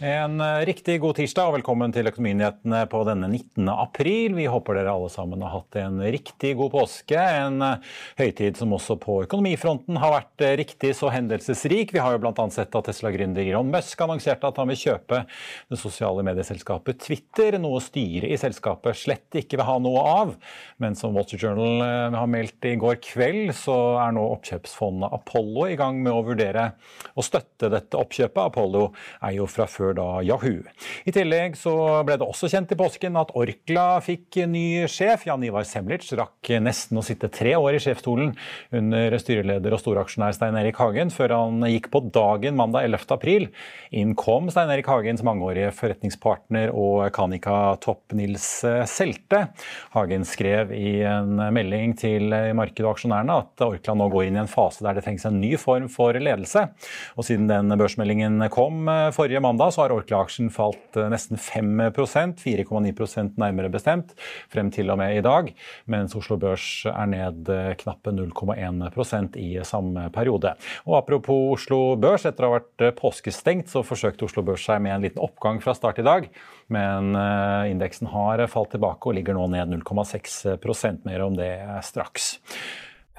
En eh, riktig god tirsdag og velkommen til Økonominyhetene på denne 19. april. Vi håper dere alle sammen har hatt en riktig god påske. En eh, høytid som også på økonomifronten har vært eh, riktig så hendelsesrik. Vi har jo bl.a. sett at Tesla-gründer Elon Musk annonserte at han vil kjøpe det sosiale medieselskapet Twitter, noe styret i selskapet slett ikke vil ha noe av. Men som Street Journal har meldt i går kveld, så er nå oppkjøpsfondet Apollo i gang med å vurdere å støtte dette oppkjøpet. Apollo er jo fra før da Yahoo. I tillegg så ble det også kjent i påsken at Orkla fikk ny sjef. Jan Ivar Semlitz rakk nesten å sitte tre år i sjefsstolen under styreleder og storaksjonær Stein Erik Hagen, før han gikk på dagen mandag 11. april. Inn kom Stein Erik Hagens mangeårige forretningspartner og Kanika-topp Nils Selte. Hagen skrev i en melding til markedet og aksjonærene at Orkla nå går inn i en fase der det trengs en ny form for ledelse. Og siden den børsmeldingen kom forrige mandag, så har Orkla-aksjen falt eh, nesten 5% 4,9% nærmere bestemt, frem til og med i dag. Mens Oslo Børs er ned eh, knappe 0,1% i samme periode. Og Apropos Oslo Børs, etter å ha vært eh, påskestengt, så forsøkte Oslo Børs seg med en liten oppgang fra start i dag. Men indeksen har falt tilbake og ligger nå ned 0,6% Mer om det straks.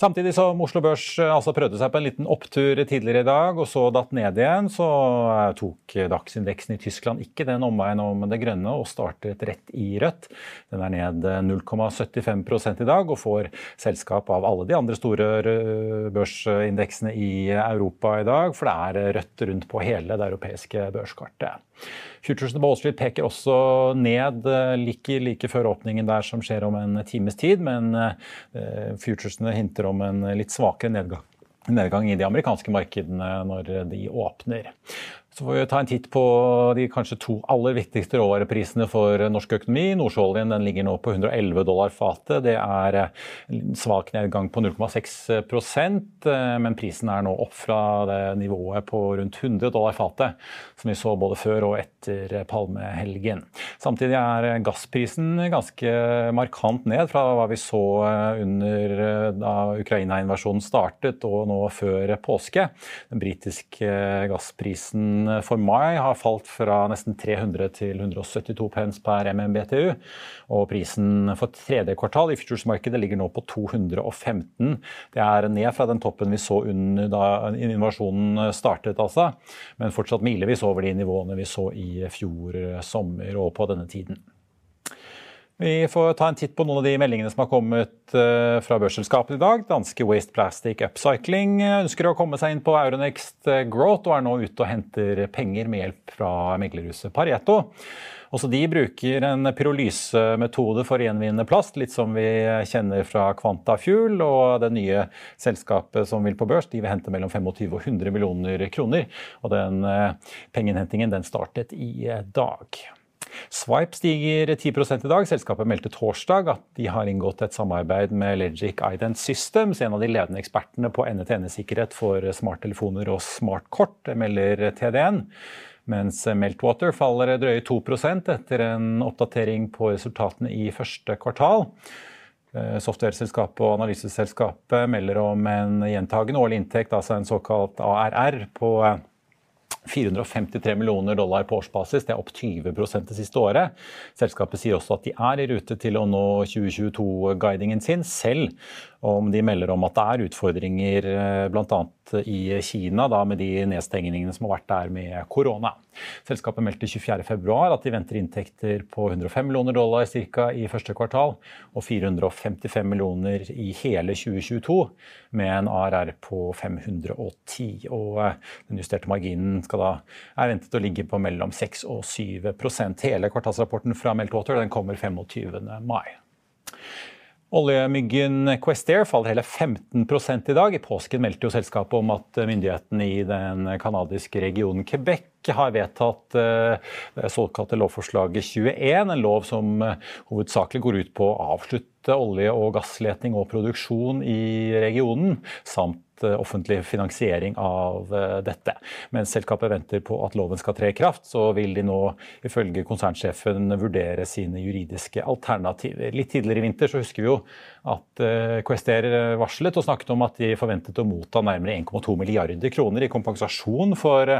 Samtidig som Oslo Børs eh, altså prøvde seg på en liten opptur tidligere i dag, og så datt ned igjen, så eh, tok dagsindeksen i Tyskland ikke den omveien om det grønne og startet rett i rødt. Den er ned 0,75 eh, i dag og får selskap av alle de andre store børsindeksene i Europa i dag, for det er rødt rundt på hele det europeiske børskartet. Futuresene på Wall Street peker også ned eh, like, like, før åpningen der som skjer om en times tid, men uh, futuresene hinter om en litt svakere nedgang, nedgang i de amerikanske markedene når de åpner. Så får vi ta en titt på de kanskje to aller viktigste råvareprisene for norsk økonomi. Nordsjøoljen ligger nå på 111 dollar fatet. Det er en svak nedgang på 0,6 eh, men prisen er nå opp fra det nivået på rundt 100 dollar fatet, som vi så både før og etter palmehelgen. Samtidig er gassprisen ganske markant ned fra hva vi så under da Ukraina-invasjonen startet og nå før påske. Den britiske gassprisen for mai har falt fra nesten 300 til 172 pence per MMBTU. Og prisen for tredje kvartal i futures-markedet ligger nå på 215. Det er ned fra den toppen vi så under da invasjonen startet, altså. Men fortsatt milevis over de nivåene vi så i fjor sommer og på denne tiden. Vi får ta en titt på noen av de meldingene som har kommet eh, fra børsselskapet i dag. Danske Waste Plastic Upcycling ønsker å komme seg inn på Euronext Growth og er nå ute og henter penger med hjelp fra meglerhuset Pareto. Også de bruker en pyrolysemetode for å gjenvinne plast, litt som vi kjenner fra Quantafuel. Og det nye selskapet som vil på børs, de vil hente mellom 25 og 100 millioner kroner. Og den eh, pengeinnhentingen den startet i dag. Swipe stiger 10 i dag. Selskapet meldte torsdag at de har inngått et samarbeid med Legic Ident Systems, en av de ledende ekspertene på ende-til-ende-sikkerhet for smarttelefoner og smartkort, melder TDN. Mens Meltwater faller drøye 2% etter en oppdatering på resultatene i første kvartal. Softwareselskapet software-selskapet og analyseselskapet melder om en gjentagende årlig inntekt, altså en såkalt ARR, på 453 millioner dollar på årsbasis. Det er opp 20 det siste året. Selskapet sier også at de er i rute til å nå 2022-guidingen sin, selv om de melder om at det er utfordringer eh, bl.a. i Kina da, med de nedstengningene som har vært der med korona. Selskapet meldte 24.2 at de venter inntekter på 105 millioner dollar cirka i første kvartal, og 455 millioner i hele 2022, med en ARR på 510. Og eh, den justerte marginen da, er ventet å ligge på mellom 6 og 7 Hele kvartalsrapporten fra Meltwater den kommer 25. mai. Oljemyggen Questair faller hele 15 i dag. I påsken meldte jo selskapet om at myndighetene i den canadiske regionen Quebec har vedtatt det eh, såkalte lovforslaget 21, en lov som eh, hovedsakelig går ut på å avslutte olje- og gassleting og produksjon i regionen, samt offentlig finansiering av eh, dette. Mens selskapet venter på at loven skal tre i kraft, så vil de nå ifølge konsernsjefen vurdere sine juridiske alternativer. Litt tidligere i vinter så husker vi jo at eh, Quester varslet og snakket om at de forventet å motta nærmere 1,2 milliarder kroner i kompensasjon for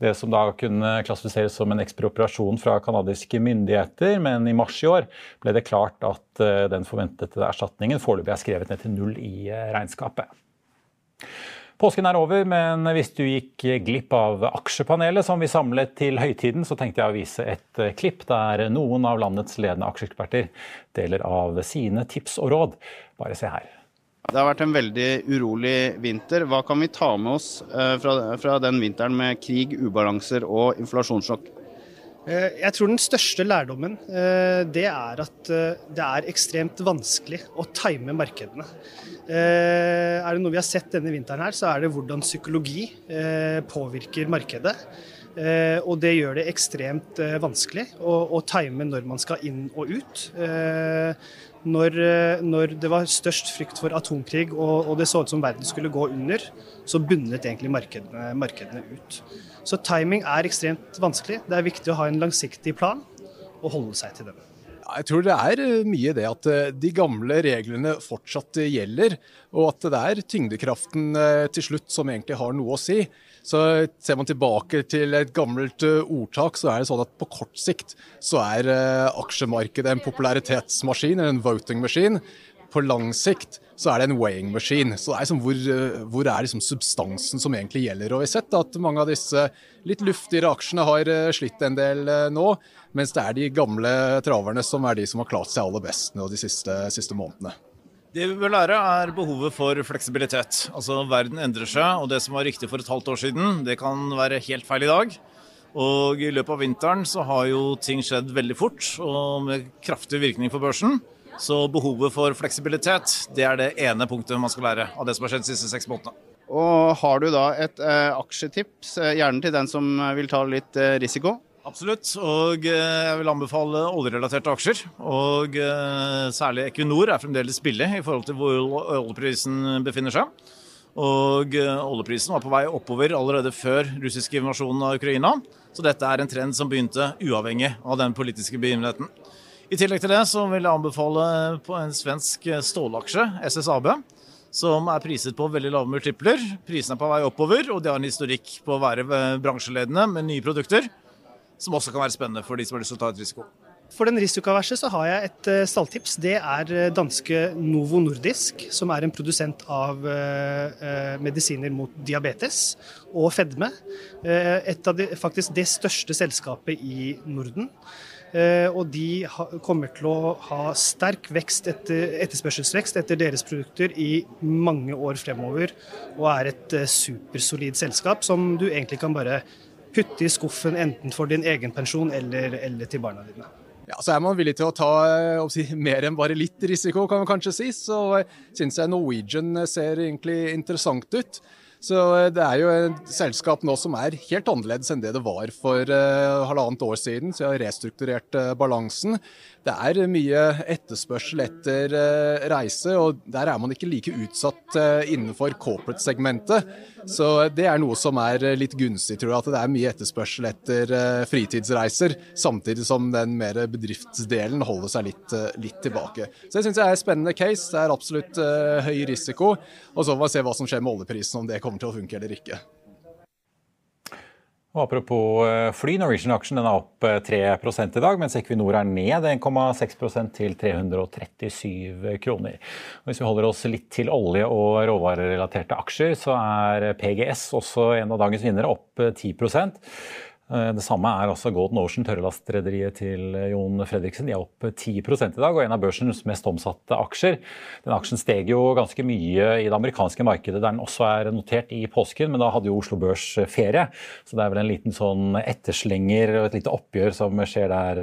det som da kunne klassifiseres som en ekspropriasjon fra canadiske myndigheter. Men i mars i år ble det klart at den forventede erstatningen foreløpig er skrevet ned til null i regnskapet. Påsken er over, men hvis du gikk glipp av Aksjepanelet som vi samlet til høytiden, så tenkte jeg å vise et eh, klipp der noen av landets ledende aksjeeksperter deler av sine tips og råd. Bare se her. Det har vært en veldig urolig vinter. Hva kan vi ta med oss eh, fra, fra den vinteren med krig, ubalanser og inflasjonssjokk? Eh, jeg tror den største lærdommen det er at det er ekstremt vanskelig å time markedene. Eh, er det noe vi har sett denne vinteren her, så er det hvordan psykologi eh, påvirker markedet. Eh, og det gjør det ekstremt vanskelig å time når man skal inn og ut. Når, når, det var størst frykt for atomkrig og, og, det så ut som verden skulle gå under, så bundet egentlig markedene, markedene ut. Så timing er ekstremt vanskelig. Det er viktig å ha en langsiktig plan og holde seg til den. Jeg tror det er eh, mye det at eh, de gamle reglene fortsatt eh, gjelder, og at det er tyngdekraften til slutt som egentlig har noe å si. Så Ser man tilbake til et gammelt ordtak, så er det sånn at på kort sikt så er aksjemarkedet en popularitetsmaskin, eller en voting machine. På lang sikt så er det en weighing machine. Så det er liksom hvor, hvor, er liksom substansen som egentlig gjelder? Og Vi har sett at mange av disse litt luftigere aksjene har slitt en del nå. Mens det er de gamle traverne som er de som har klart seg aller best nå de siste, siste månedene. Det vi bør lære, er behovet for fleksibilitet. Altså Verden endrer seg, og det som var riktig for et halvt år siden, det kan være helt feil i dag. Og i løpet av vinteren så har jo ting skjedd veldig fort, og med kraftig virkning for børsen. Så behovet for fleksibilitet, det er det ene punktet man skal lære av det som har skjedd de siste seks månedene. Og har du da et eh, aksjetips, eh, gjerne til den som vil ta litt eh, risiko? Absolutt, og eh, jeg vil anbefale oljerelaterte aksjer. Og eh, særlig Equinor er fremdeles billig i forhold til hvor oljeprisen befinner seg. Og eh, oljeprisen var på vei oppover allerede før russisk invasjon av Ukraina. Så dette er en trend som begynte uavhengig av den politiske begivenheten. I tillegg til det så vil jeg anbefale på en svensk stålaksje, SSAB, som er priset på veldig lave multipler. Prisene er på vei oppover, og de har en historikk på å være bransjeledende med nye produkter som også kan være spennende for de som har lyst til å ta et risiko. For den risikoaverse så har jeg et uh, stalltips. Det er danske Novo Nordisk, som er en produsent av medisiner mot diabetes og fedme. et av de, faktisk det største selskapet i Norden. Og de kommer til å ha sterk etter, etterspørselsvekst etter deres produkter i mange år fremover. Og er et supersolid selskap som du egentlig kan bare putte i skuffen enten for din egen pensjon eller, eller til barna dine. Ja, så Er man villig til å ta å si, mer enn bare litt risiko, kan man kanskje si, så syns jeg Norwegian ser egentlig interessant ut. Så eh, det er jo et selskap nå som er helt annerledes enn det det var for uh, halvannet år siden. Så jeg har restrukturert uh, balansen. Det er mye etterspørsel etter uh, reise, og der er man ikke like utsatt innenfor corporate-segmentet. Så det er noe som er litt gunstig, tror jeg. At det er mye etterspørsel etter fritidsreiser, samtidig som den mer bedriftsdelen holder seg litt, litt tilbake. Så det syns jeg er et spennende case. Det er absolutt høy risiko. Og så får vi se hva som skjer med oljeprisen, om det kommer til å funke eller ikke. Og apropos eh, fly, Norwegian-aksjen er opp 3 eh, i dag, mens Equinor er ned 1,6% til 337 kroner. Og hvis vi holder oss litt til olje- og råvarerelaterte aksjer, så er PGS også en av dagens vinnere, opp 10 Eh, det samme er også Golden Ocean, tørrlastrederiet til Jon Fredriksen. De er opp 10 i dag og en av børsens mest omsatte aksjer. Den aksjen steg jo ganske mye i det amerikanske markedet, der den også er notert i påsken, men da hadde jo Oslo Børs ferie. Så det er vel en liten sånn etterslenger og et lite oppgjør som skjer der.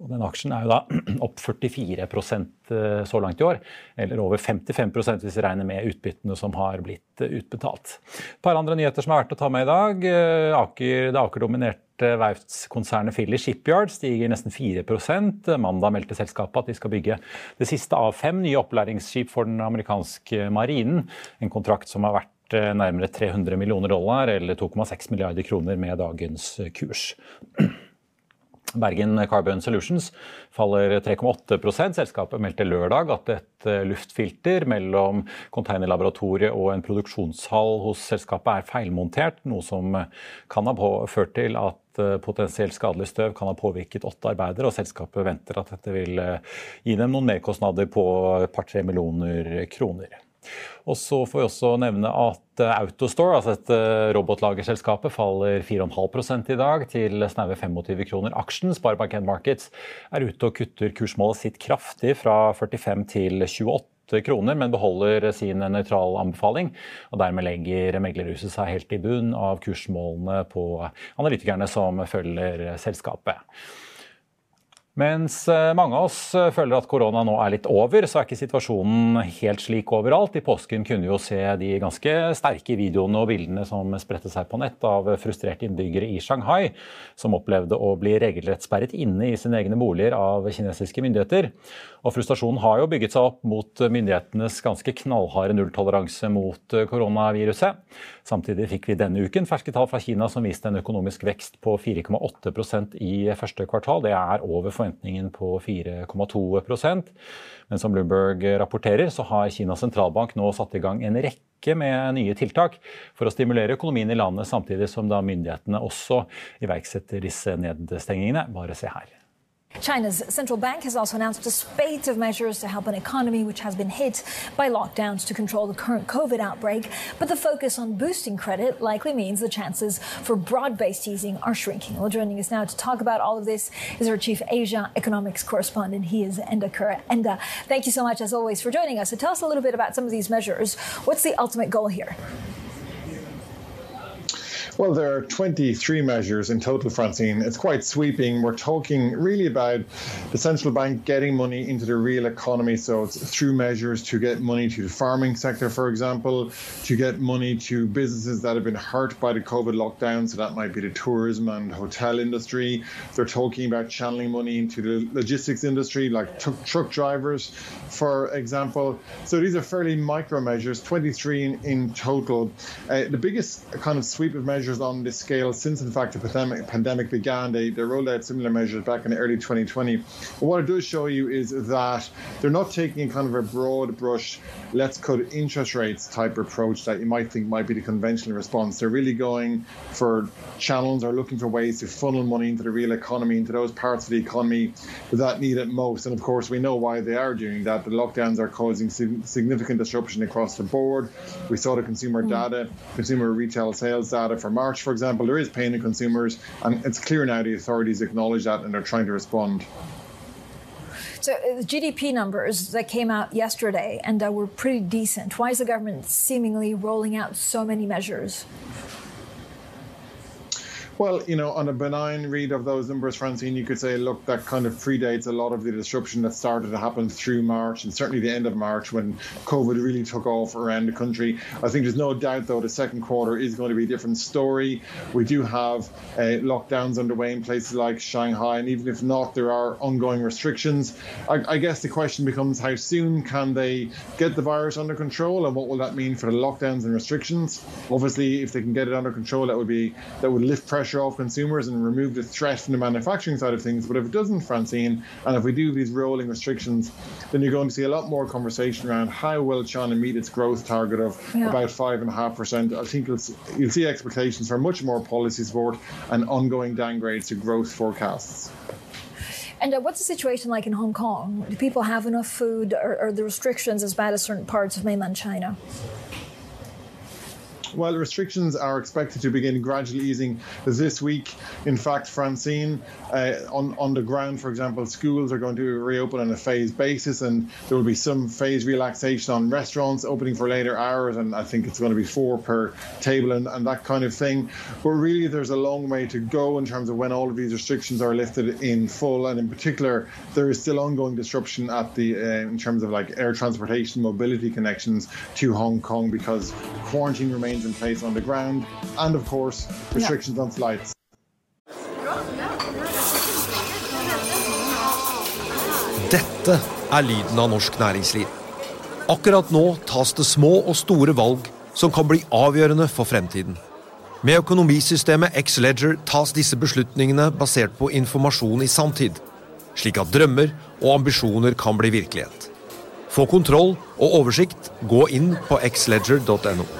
Og den aksjen er jo da opp 44 Eh, så langt i år, eller over 55 hvis vi regner med utbyttene som har blitt eh, utbetalt. Et par andre nyheter som er verdt å ta med i dag. Eh, Aker, det Aker-dominerte verftskonsernet Philly Shipyard stiger nesten 4% Mandag meldte selskapet at de skal bygge det siste av fem nye opplæringsskip for den amerikanske marinen. En kontrakt som har vært nærmere 300 millioner dollar, eller 2,6 milliarder kroner med dagens kurs. Bergen Carbon Solutions faller 3,8 Selskapet meldte lørdag at et eh, luftfilter mellom containerlaboratoriet og en produksjonshall hos selskapet er feilmontert, noe som kan ha ført til at eh, potensielt skadelig støv kan ha påvirket åtte arbeidere, og selskapet venter at dette vil eh, gi dem noen merkostnader på et par-tre millioner kroner. Og så får vi også nevne at eh, Autostore, altså et eh, robotlagerselskapet, faller 4,5 i dag til snaue 25 kroner aksjen. Sparebank Markets er ute og kutter kursmålet sitt kraftig fra 45 til 28 kroner, men beholder sin nøytral anbefaling. og Dermed legger meglerhuset seg helt i bunn av kursmålene på analytikerne som følger selskapet. Mens eh, mange av oss eh, føler at korona nå er litt over, så er ikke situasjonen helt slik overalt. I påsken kunne vi jo se de ganske sterke videoene og bildene som spredte seg på nett av frustrerte innbyggere i Shanghai, som opplevde å bli regelrett sperret inne i sine egne boliger av kinesiske myndigheter. Og frustrasjonen har jo bygget seg opp mot myndighetenes ganske knallharde nulltoleranse mot koronaviruset. Samtidig fikk vi denne uken ferske tall fra Kina som viste en økonomisk vekst på 4,8% i første kvartal. Det er over forventningen på 4,2 Men som Bloomberg rapporterer, så har Kinas sentralbank nå satt i gang en rekke med nye tiltak for å stimulere økonomien i landet, samtidig som da myndighetene også iverksetter disse nedstengingene. Bare se her. China's central bank has also announced a spate of measures to help an economy which has been hit by lockdowns to control the current COVID outbreak. But the focus on boosting credit likely means the chances for broad based easing are shrinking. Well, joining us now to talk about all of this is our chief Asia economics correspondent. He is Enda Kura. Enda, thank you so much, as always, for joining us. So tell us a little bit about some of these measures. What's the ultimate goal here? Well, there are 23 measures in total, Francine. It's quite sweeping. We're talking really about the central bank getting money into the real economy. So it's through measures to get money to the farming sector, for example, to get money to businesses that have been hurt by the COVID lockdown. So that might be the tourism and hotel industry. They're talking about channeling money into the logistics industry, like t- truck drivers, for example. So these are fairly micro measures, 23 in, in total. Uh, the biggest kind of sweep of measures measures on this scale since, in fact, the pandemic, pandemic began. They, they rolled out similar measures back in early 2020. But what it does show you is that they're not taking kind of a broad brush, let's cut interest rates type approach that you might think might be the conventional response. They're really going for channels or looking for ways to funnel money into the real economy, into those parts of the economy that need it most. And of course, we know why they are doing that. The lockdowns are causing significant disruption across the board. We saw the consumer mm. data, consumer retail sales data for March, for example, there is pain in consumers, and it's clear now the authorities acknowledge that and they're trying to respond. So uh, the GDP numbers that came out yesterday and uh, were pretty decent. Why is the government seemingly rolling out so many measures? Well, you know, on a benign read of those numbers, Francine, you could say, look, that kind of predates a lot of the disruption that started to happen through March and certainly the end of March when COVID really took off around the country. I think there's no doubt, though, the second quarter is going to be a different story. We do have uh, lockdowns underway in places like Shanghai, and even if not, there are ongoing restrictions. I, I guess the question becomes how soon can they get the virus under control, and what will that mean for the lockdowns and restrictions? Obviously, if they can get it under control, that would be that would lift pressure off consumers and remove the threat from the manufacturing side of things. But if it doesn't, Francine, and if we do these rolling restrictions, then you're going to see a lot more conversation around how will China meet its growth target of Yeah. about five and a half percent. I think you'll, you'll see expectations for much more policy support and ongoing downgrades to growth forecasts. And uh, what's the situation like in Hong Kong? Do people have enough food? Or are the restrictions as bad as certain parts of mainland China? Well, restrictions are expected to begin gradually easing this week. In fact, Francine, uh, on, on the ground, for example, schools are going to reopen on a phased basis, and there will be some phased relaxation on restaurants opening for later hours, and I think it's going to be four per table and, and that kind of thing. But really, there's a long way to go in terms of when all of these restrictions are lifted in full, and in particular, there is still ongoing disruption at the uh, in terms of like air transportation, mobility connections to Hong Kong because quarantine remains in place on the ground, and of course, restrictions on flights. Dette er lyden av norsk næringsliv. Akkurat nå tas det små og store valg som kan bli avgjørende for fremtiden. Med økonomisystemet X-Ledger tas disse beslutningene basert på informasjon i samtid, slik at drømmer og ambisjoner kan bli virkelighet. Få kontroll og oversikt, gå inn på xledger.no.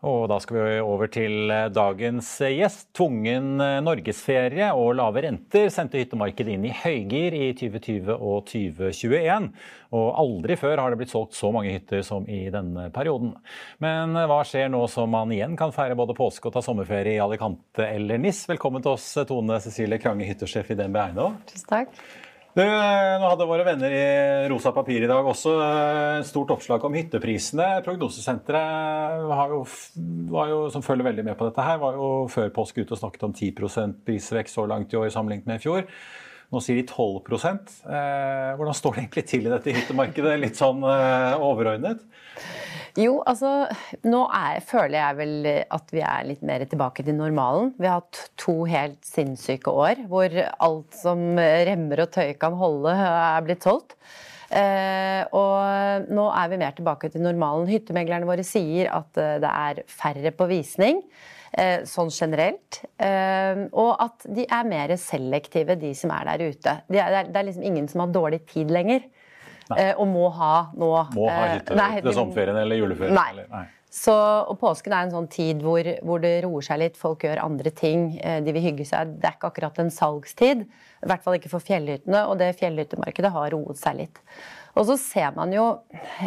Og da skal vi over til eh, dagens eh, gjest. Tvungen eh, norgesferie og lave renter sendte hyttemarkedet inn i høygir i 2020 og 2021. Og aldri før har det blitt solgt så mange hytter som i denne perioden. Men hva skjer nå som man igjen kan feire både påske og ta sommerferie i Alicante eller NIS? Velkommen til oss, Tone Cecilie Krange, hyttesjef i DNB Eiendom. Tusen takk. Du, nå hadde våre venner i Rosa papir i dag også eh, stort oppslag om hytteprisene. Prognosesenteret har jo, var jo, som følger veldig med på dette her, var jo før påske ute og snakket om 10% prisvekst så langt i år sammenlignet med i fjor. Nå sier de 12 eh, Hvordan står det egentlig til i dette hyttemarkedet, litt sånn eh, overordnet? Jo, altså nå er, føler jeg vel at vi er litt mer tilbake til normalen. Vi har hatt to helt sinnssyke år hvor alt som remmer og tøy kan holde, er blitt solgt. Eh, og nå er vi mer tilbake til normalen. Hyttemeglerne våre sier at eh, det er færre på visning. Eh, Sånn generelt. Eh, Og at de er mer selektive, de som er der ute. Det er, det er liksom ingen som har dårlig tid lenger. eh, Og må ha nå Må ha hytte nei, til sommerferien eller juleferien? Nei. Eller, nei. Så, og påsken er en sånn tid hvor, hvor det roer seg litt, folk gjør andre ting. De vil hygge seg. Det er ikke akkurat en salgstid. I hvert fall ikke for fjellhyttene, og det fjellhyttemarkedet har roet seg litt. Og så ser man jo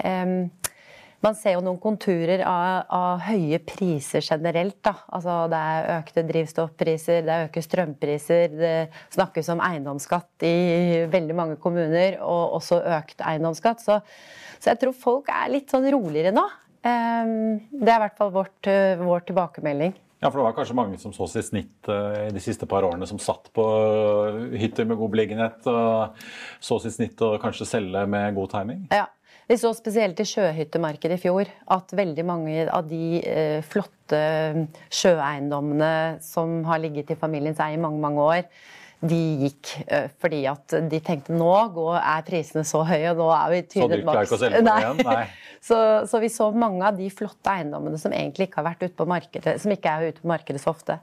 em, man ser jo noen konturer av, av høye priser generelt. Da. Altså, det er økte drivstoffpriser, det er økte strømpriser. Det snakkes om eiendomsskatt i veldig mange kommuner, og også økt eiendomsskatt. Så, så jeg tror folk er litt sånn roligere nå. Det er i hvert fall vårt, eh, vår tilbakemelding. Ja, for det var kanskje mange som så sitt snitt i de siste par årene som satt på hytter med god beliggenhet og så sitt snitt og kanskje selge med god timing? Ja. Vi så spesielt i sjøhyttemarkedet i fjor at veldig mange av de eh, flotte sjøeiendommene som har ligget i familiens eie i mange, mange år, de gikk uh, fordi at de tenkte nå går, er prisene så høye, og nå er vi tynet maks. Så dyrt igjen? Nei. så, så, vi så mange av de flotte eiendommene som egentlig ikke har vært ute på markedet, som ikke er ute på markedet så ofte.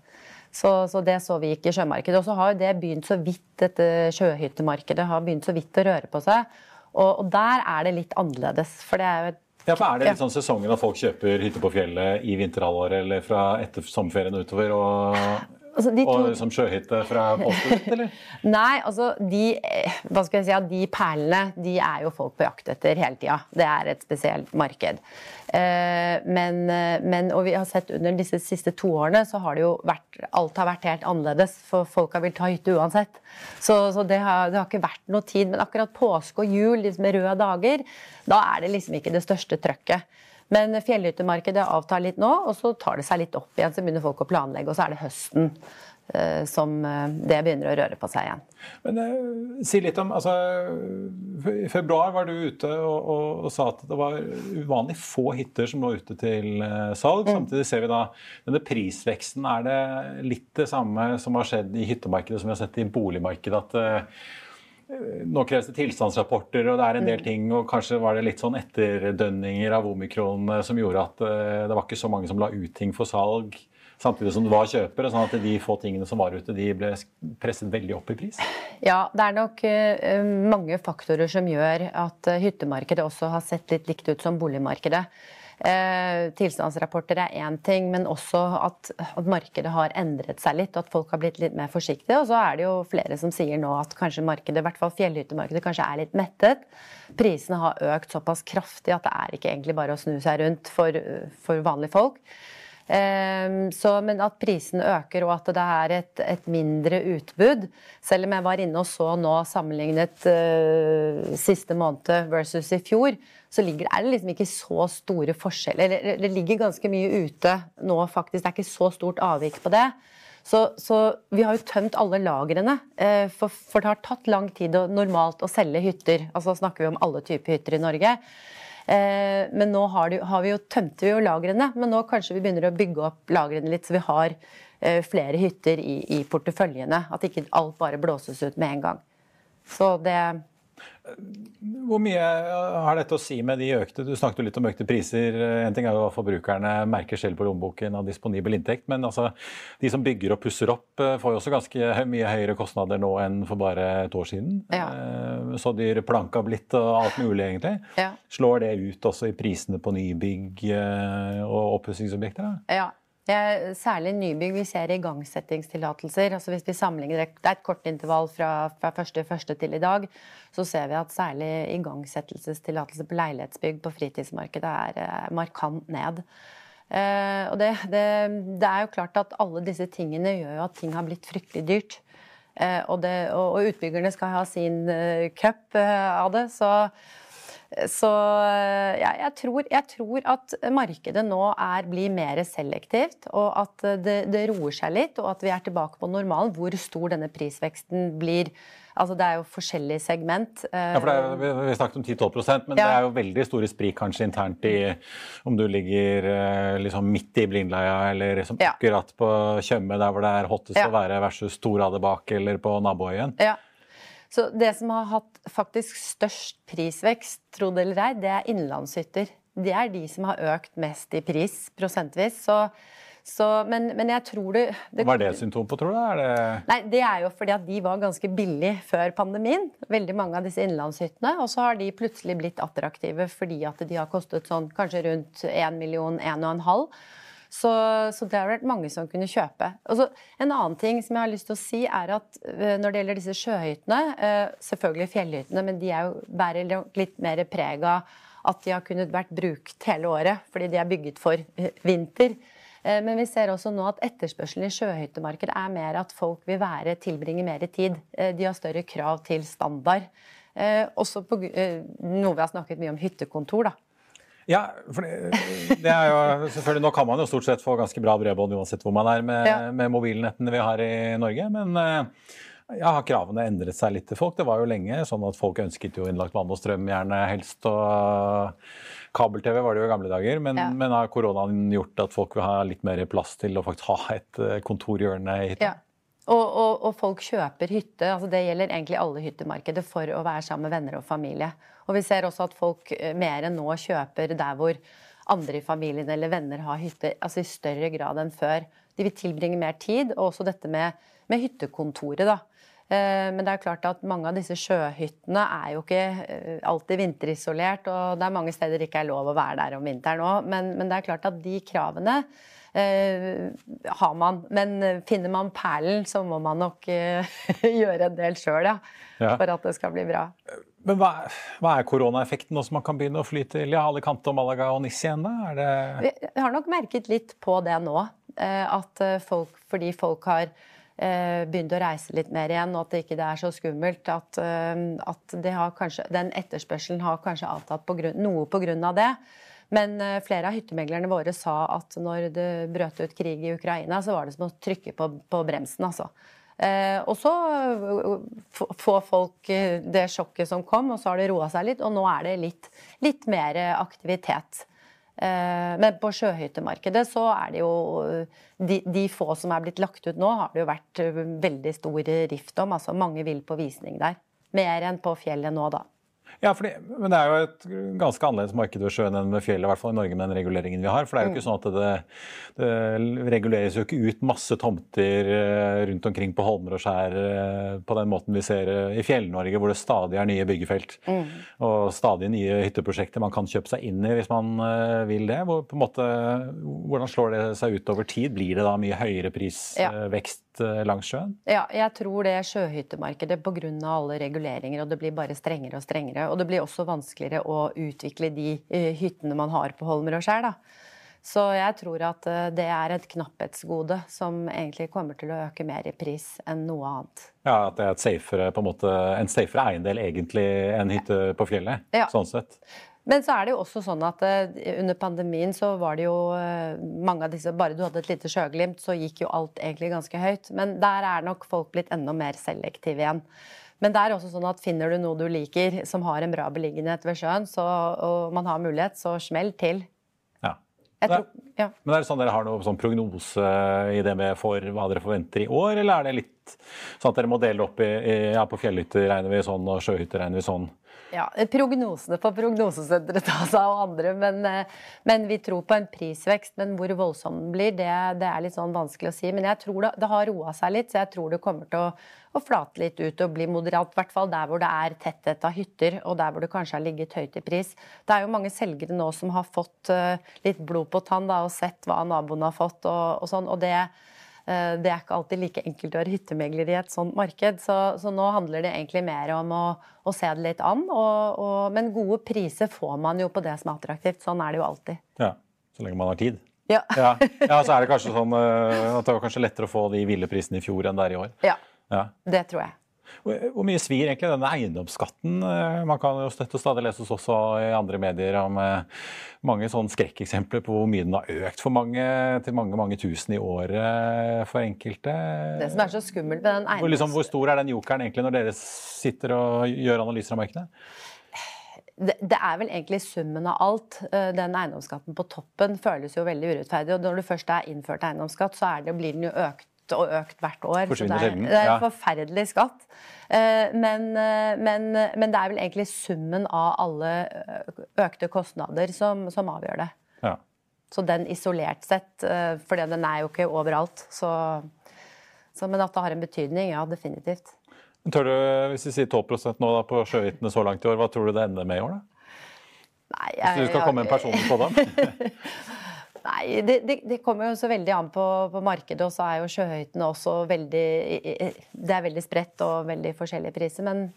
Så, så, det så vi ikke i sjømarkedet. Og så har det begynt så vidt, dette sjøhyttemarkedet har begynt så vidt å røre på seg. Og, og der er det litt annerledes. For det er jo et ja, for Er det litt sånn sesongen at folk kjøper hytte på fjellet i vinterhalvåret eller fra etter sommerferien utover? og Altså, to... Og som sjøhytte fra Posten, eller? Nei, altså de, hva skal jeg si, de perlene de er jo folk på jakt etter hele tida. Det er et spesielt marked. Eh, men, men, og vi har sett under disse siste to årene så har det jo vært Alt har vært helt annerledes, for folk har villet ta hytte uansett. Så, så det, har, det, har, ikke vært noe tid. Men akkurat påske og jul liksom med røde dager, da er det liksom ikke det største trøkket. Men fjellhyttemarkedet avtar litt nå, og så tar det seg litt opp igjen. Så begynner folk å planlegge, og så er det høsten eh, som eh, det begynner å røre på seg igjen. Men eh, Si litt om altså, I februar var du ute og, og, og, sa at det var uvanlig få hytter som lå ute til salg. Mm. Samtidig ser vi da denne prisveksten. Er det litt det samme som har skjedd i hyttemarkedet som vi har sett i boligmarkedet? at nå kreves det tilstandsrapporter, og det er en del mm. ting. og Kanskje var det litt sånn etterdønninger av omikron eh, som gjorde at eh, det var ikke så mange som la ut ting for salg samtidig som det var kjøpere. sånn at de få tingene som var ute, de ble presset veldig opp i pris? Ja, det er nok uh, mange faktorer som gjør at hyttemarkedet også har sett litt likt ut som boligmarkedet. Eh, tilstandsrapporter er én ting, men også at, at, markedet har endret seg litt, og at folk har blitt litt mer forsiktige. Og så er det jo flere som sier nå at kanskje markedet, i hvert fall fjellhyttemarkedet, kanskje er litt mettet. Prisene har økt såpass kraftig at det er ikke egentlig bare å snu seg rundt for, for vanlige folk. Ehm, så, men at prisen øker og at det er et, et, mindre utbud. Selv om jeg var inne og så nå sammenlignet uh, siste måned versus i fjor, så ligger, er det liksom ikke så store forskjeller. Det, det ligger ganske mye ute nå, faktisk. Det er ikke så stort avvik på det. Så, så, vi har jo tømt alle lagrene. Uh, for, for, det har tatt lang tid og normalt å selge hytter. Altså snakker vi om alle typer hytter i Norge. Eh, men nå har, de, har vi jo, tømte vi jo lagrene, men nå kanskje vi begynner å bygge opp lagrene litt, så vi har eh, flere hytter i, i porteføljene. At ikke alt bare blåses ut med en gang. Så det hvor mye har dette å si med de økte Du snakket jo litt om økte priser. En ting er jo at forbrukerne merker selv på lommeboken av disponibel inntekt, men altså, de som bygger og pusser opp, eh, får jo også ganske mye høyere kostnader nå enn for bare et år siden. Ja. Eh, så dyr planka blitt og alt mulig, egentlig. Ja. Slår det ut også i prisene på nybygg eh, og oppussingsobjekter? Ja, Særlig nybygg. Vi ser igangsettingstillatelser. Altså hvis vi sammenligner, Det er et kort intervall fra, fra 1.1. til i dag. Så ser vi at særlig igangsettelsestillatelse på leilighetsbygg på fritidsmarkedet er eh, markant ned. Eh, og det, det, det, er jo klart at alle disse tingene gjør jo at ting har blitt fryktelig dyrt. Eh, og, det, og utbyggerne skal ha sin cup av det. så så ja, jeg, tror, jeg, tror, at markedet nå er, blir mer selektivt, og at det, det, roer seg litt, og at vi er tilbake på normalen. Hvor stor denne prisveksten blir. Altså Det er jo forskjellig segment. Ja, for er, Vi, vi snakket om 10-12% men ja. det er jo veldig store sprik kanskje internt i om du ligger eh, liksom midt i blindleia eller liksom akkurat på Tjøme, der hvor det er hottest å være, versus Storade bak eller på naboøyen. Ja. Så det som har hatt faktisk størst prisvekst, tro det eller ei, det er innenlandshytter. Det er de som har økt mest i pris prosentvis. Så, så, men, men, jeg tror det, det Hva er det symptom på, tror du? Er det... Nei, Det er jo fordi at de var ganske billige før pandemien. Veldig mange av disse innenlandshyttene. Og så har de plutselig blitt attraktive fordi at de har kostet sånn kanskje rundt 1 million, 1,5. Så, så, det har vært mange som kunne kjøpe. Så, en annen ting som jeg har lyst til å si, er at uh, når det gjelder disse sjøhyttene, uh, selvfølgelig fjellhyttene, men de er jo, bærer litt mer preg av at de har kunnet vært brukt hele året, fordi de er bygget for uh, vinter. Men vi ser også nå at etterspørselen i sjøhyttemarkedet er mer at folk vil være, tilbringe mer tid. De har større krav til standard. Også på, noe vi har snakket mye om hyttekontor. da. Ja, for det, det, er jo selvfølgelig, Nå kan man jo stort sett få ganske bra bredbånd uansett hvor man er med, ja. med mobilnettene vi har i Norge. Men uh, Ja, Har kravene endret seg litt til folk? Det var jo lenge sånn at folk ønsket jo innlagt vann og strøm gjerne helst. og Kabel-TV var det jo i gamle dager, men, ja. men, har koronaen gjort at folk vil ha litt mer plass til å faktisk ha et eh, kontorhjørne i hytta? Ja. Og, og, og, folk kjøper hytte. altså Det gjelder egentlig alle hyttemarkeder for å være sammen med venner og familie. Og vi ser også at folk eh, mer enn nå kjøper der hvor andre i familien eller venner har hytte, altså i større grad enn før. De vil tilbringe mer tid, og også dette med, med hyttekontoret. da. Eh, men det er klart at mange av disse sjøhyttene er jo ikke eh, alltid vinterisolert, og det er mange steder det ikke er lov å være der om vinteren òg. Men, men, det er klart at de kravene har man. Men finner man perlen, så må man nok eh, gjøre en del sjøl, ja, ja. For at det skal bli bra. Men hva, hva er koronaeffekten nå som man kan begynne å fly til ja, Alicante, Malaga og Nis igjen? da? Det... Vi har nok merket litt på det nå. At folk, fordi folk har begynte begynt å reise litt mer igjen, og at det ikke er så skummelt. At, eh, at kanskje, den etterspørselen har kanskje avtatt på grunn, noe pga. det. Men eh, flere av hyttemeglerne våre sa at når det brøt ut krig i Ukraina, så var det som å trykke på, på bremsen, altså. Eh, og så eh, får folk det sjokket som kom, og så har det roa seg litt. Og nå er det litt, litt mer aktivitet. Men på sjøhyttemarkedet så er det jo de, de, få som er blitt lagt ut nå, har det jo vært veldig stor rift om. Altså mange vil på visning der. Mer enn på fjellet nå, da. Ja, fordi, men det er jo et ganske annerledes marked ved sjøen enn ved fjellet, i hvert fall i Norge med den reguleringen vi har. For det er jo ikke mm. sånn at det, det reguleres jo ikke ut masse tomter eh, rundt omkring på holmer og skjær eh, på den måten vi ser eh, i Fjell-Norge, hvor det stadig er nye byggefelt. Mm. Og stadig nye hytteprosjekter man kan kjøpe seg inn i hvis man vil det. Hvor, måte, hvordan slår det seg ut over tid? Blir det da mye høyere prisvekst? Ja langs sjøen? Ja, jeg tror det sjøhyttemarkedet pga. alle reguleringer, og det blir bare strengere og strengere. Og det blir også vanskeligere å utvikle de uh, hyttene man har på Holmer og skjær. Så jeg tror at uh, det er et knapphetsgode som egentlig kommer til å øke mer i pris enn noe annet. Ja, At det er et safere, på en, måte, en safere eiendel egentlig enn hytte på fjellet? Ja. sånn sett. Men så er det jo også sånn at uh, under pandemien så var det jo mange av disse Bare du hadde et lite sjøglimt, så gikk jo alt egentlig ganske høyt. Men der er nok folk blitt enda mer selektive igjen. Men det er også sånn at finner du noe du liker som har en bra beliggenhet ved sjøen, så, og man har mulighet, så smell til. Ja. Tror, ja. Men er det sånn dere har noen sånn prognose i det med for hva dere forventer i år, eller er det litt sånn at dere må dele opp i, i ja, på fjellhytter regner vi sånn, og sjøhytter regner vi sånn? Ja, Prognosene på Prognosesenteret tas av andre, men, eh, men, vi tror på en prisvekst. Men hvor voldsom den blir, det, det, er litt sånn vanskelig å si. Men jeg tror det, det har roa seg litt, så jeg tror det kommer til å, å flate litt ut og bli moderat. I hvert fall der hvor det er tetthet av hytter, og der hvor det kanskje har ligget høyt i pris. Det er jo mange selgere nå som har fått uh, litt blod på tann da, og sett hva naboen har fått, og, og sånn. og det Eh, det er ikke alltid like enkelt å være hyttemegler i et sånt marked. Så, så, nå handler det egentlig mer om å, å se det litt an. Og, og, men gode priser får man jo på det som er attraktivt. Sånn er det jo alltid. Ja, Så lenge man har tid. Ja. ja. ja så er det kanskje sånn eh, at det var kanskje lettere å få de ville prisene i fjor enn det er i år. Ja, ja. det tror jeg. Hvor mye svir egentlig denne eiendomsskatten? Eh, man kan jo støtte stadig lese oss også i andre medier om eh, mange sånne skrekkeksempler på hvor mye den har økt for mange, til mange mange tusen i året for enkelte. Det som er så skummelt med den eiendoms... Hvor, liksom, hvor stor er den jokeren egentlig når dere sitter og gjør analyser av markedet? Det, er vel egentlig summen av alt. Eh, den eiendomsskatten på toppen føles jo veldig urettferdig. Og når du først er innført eiendomsskatt, så det, blir den jo økt og økt hvert år. Så det er, det er en forferdelig skatt. Eh, men, eh, men, men, det er vel egentlig summen av alle eh, økte kostnader som, som avgjør det. Ja. Så den isolert sett, for den er jo ikke overalt. Så, så, men at det har en betydning, ja, definitivt. Tør du, Hvis vi sier 12 nå da, på sjøhyttene så langt i år, hva tror du det ender med i år? da? Nei, jeg, hvis du skal komme en personlig påstand? Nei, det, det, det, kommer jo så veldig an på, på, markedet, og så er jo sjøhøytene også veldig Det er veldig spredt og veldig forskjellige priser, men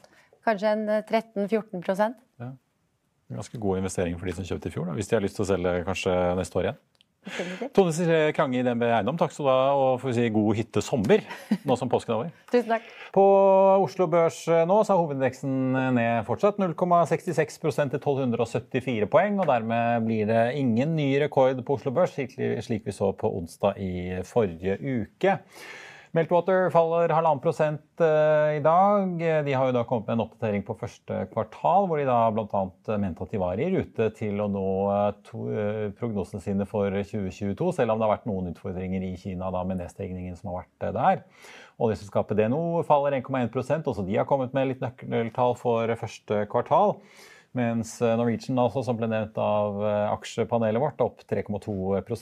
kanskje en 13-14% ja. Ganske god investering for de som kjøpte i fjor, da, hvis de har lyst til å selge kanskje neste år igjen. Tone Cecilie Krange i DNB Eiendom, takk skal du ha, og får vi si god hyttesommer nå som påsken er over. Tusen takk. På Oslo Børs eh, nå så er hovedindeksen ned fortsatt. 0,66% til 1274 poeng, og dermed blir det ingen ny rekord på Oslo Børs, slik vi så på onsdag i forrige uke. Meltwater faller halvannen prosent i dag. De har jo da kommet med en oppdatering på første kvartal, hvor de da bl.a. mente at de var i rute til å nå to, prognosene sine for 2022, selv om det har vært noen utfordringer i Kina da med nedstengningen som har vært der. Oljeselskapet DNO faller 1,1% også de har kommet med litt nøkkeltall for første kvartal. Mens Norwegian, altså, som ble nevnt av aksjepanelet vårt, opp 3,2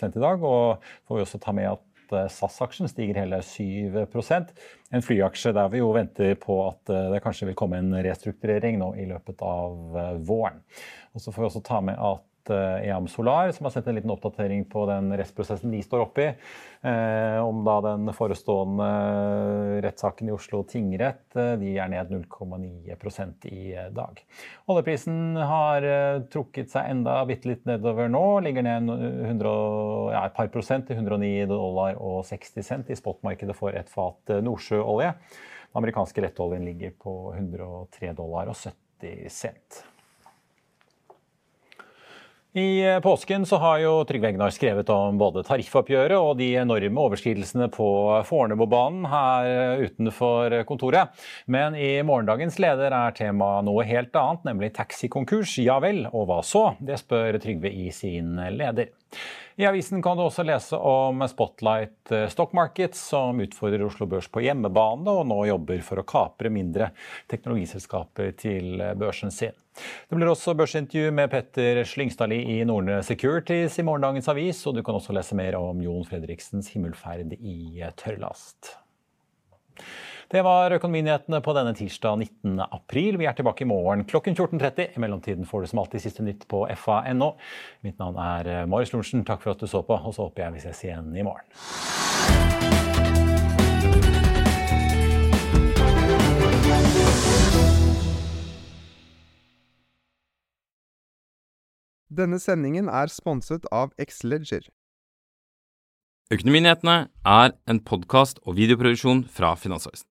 i dag. Og får vi også ta med at SAS-aksjen stiger hele 7% En flyaksje der vi jo venter på at det kanskje vil komme en restrukturering nå i løpet av våren. Og så får vi også ta med at EAM Solar, som har sett en liten oppdatering på den rettsprosessen de står oppe i, eh, om da den forestående rettssaken i Oslo tingrett. De er ned 0,9% i dag. Oljeprisen har trukket seg enda bitte litt nedover nå. Ligger ned 100, ja, et par prosent til 109 dollar og 60 cent i spotmarkedet for et fat nordsjøolje. Den amerikanske lettoljen ligger på 103 dollar og 70 cent. I påsken så har jo Trygve Egnar skrevet om både tariffoppgjøret og de enorme overskridelsene på Fornebubanen her utenfor kontoret. Men i morgendagens leder er temaet noe helt annet, nemlig taxikonkurs. Ja vel, og hva så? Det spør Trygve i sin leder. I avisen kan du også lese om Spotlight Stock Market, som utfordrer Oslo Børs på hjemmebane, og nå jobber for å kapre mindre teknologiselskaper til børsen sin. Det blir også børsintervju med Petter Slyngstadli i Nordne Securities i morgendagens avis, og du kan også lese mer om Jon Fredriksens himmelferd i tørrlast. Det var Økonominyhetene på denne tirsdag 19. april. Vi er tilbake i morgen klokken 14.30. I mellomtiden får du som alltid siste nytt på fa.no. Mitt navn er Marius Lorentzen. Takk for at du så på, og så håper jeg vi ses igjen i morgen. Denne sendingen er sponset av Xleger. Økonominyhetene er en podkast og videoproduksjon fra Finansavisen.